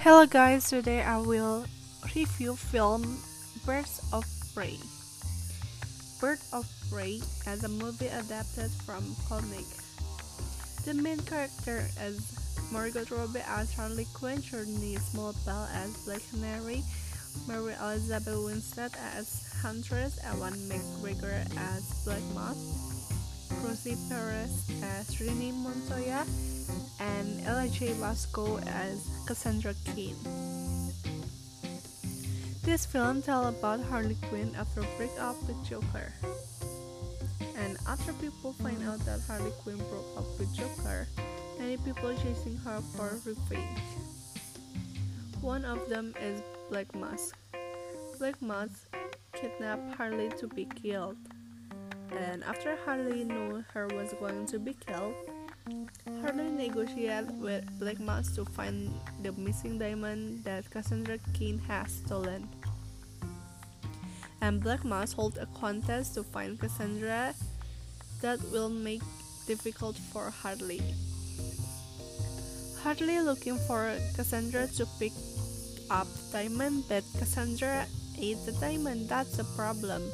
Hello guys, today I will review film Birds of Prey. Bird of Prey is a movie adapted from comic. The main character is Margot Robbie as Harley Quinn, Courtney Bell as Black Canary, Mary Elizabeth Winstead as Huntress, Ewan McGregor as Black Mask, Rosie Perez uh, as Renee Montoya, and Ella Jay Basco as Cassandra Cain. This film tells about Harley Quinn after break up with Joker. And after people find out that Harley Quinn broke up with Joker, many people chasing her for revenge. One of them is Black Mask. Black Mask kidnapped Harley to be killed. And after Harley knew her was going to be killed, Harley negotiated with Black Mask to find the missing diamond that Cassandra Cain has stolen. And Black Mask holds a contest to find Cassandra that will make difficult for Harley. Harley looking for Cassandra to pick up diamond, but Cassandra ate the diamond. That's a problem.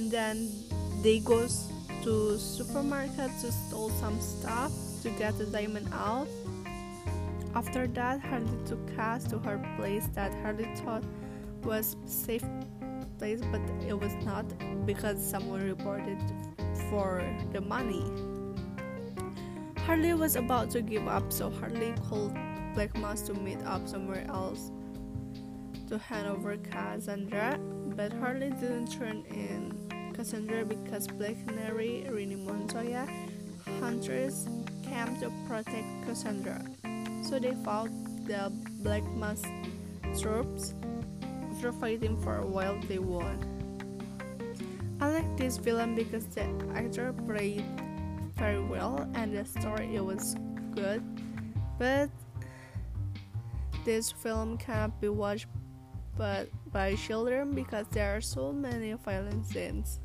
And then they go to supermarket to steal some stuff to get the diamond out. After that, Harley took Cass to her place that Harley thought was safe place, but it was not because someone reported for the money. Harley was about to give up, so Harley called Black Mask to meet up somewhere else to hand over Cassandra, but Harley didn't turn in Cassandra because Black Canary, Renee Montoya, Huntress came to protect Cassandra. So they fought the Black Mask troops. After fighting for a while, they won. I like this film because the actor played very well and the story it was good, but this film cannot be watched but by children because there are so many violent scenes.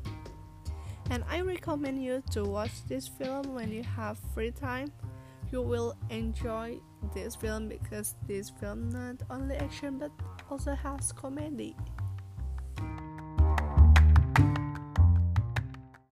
And I recommend you to watch this film when you have free time. You will enjoy this film because this film not only action but also has comedy.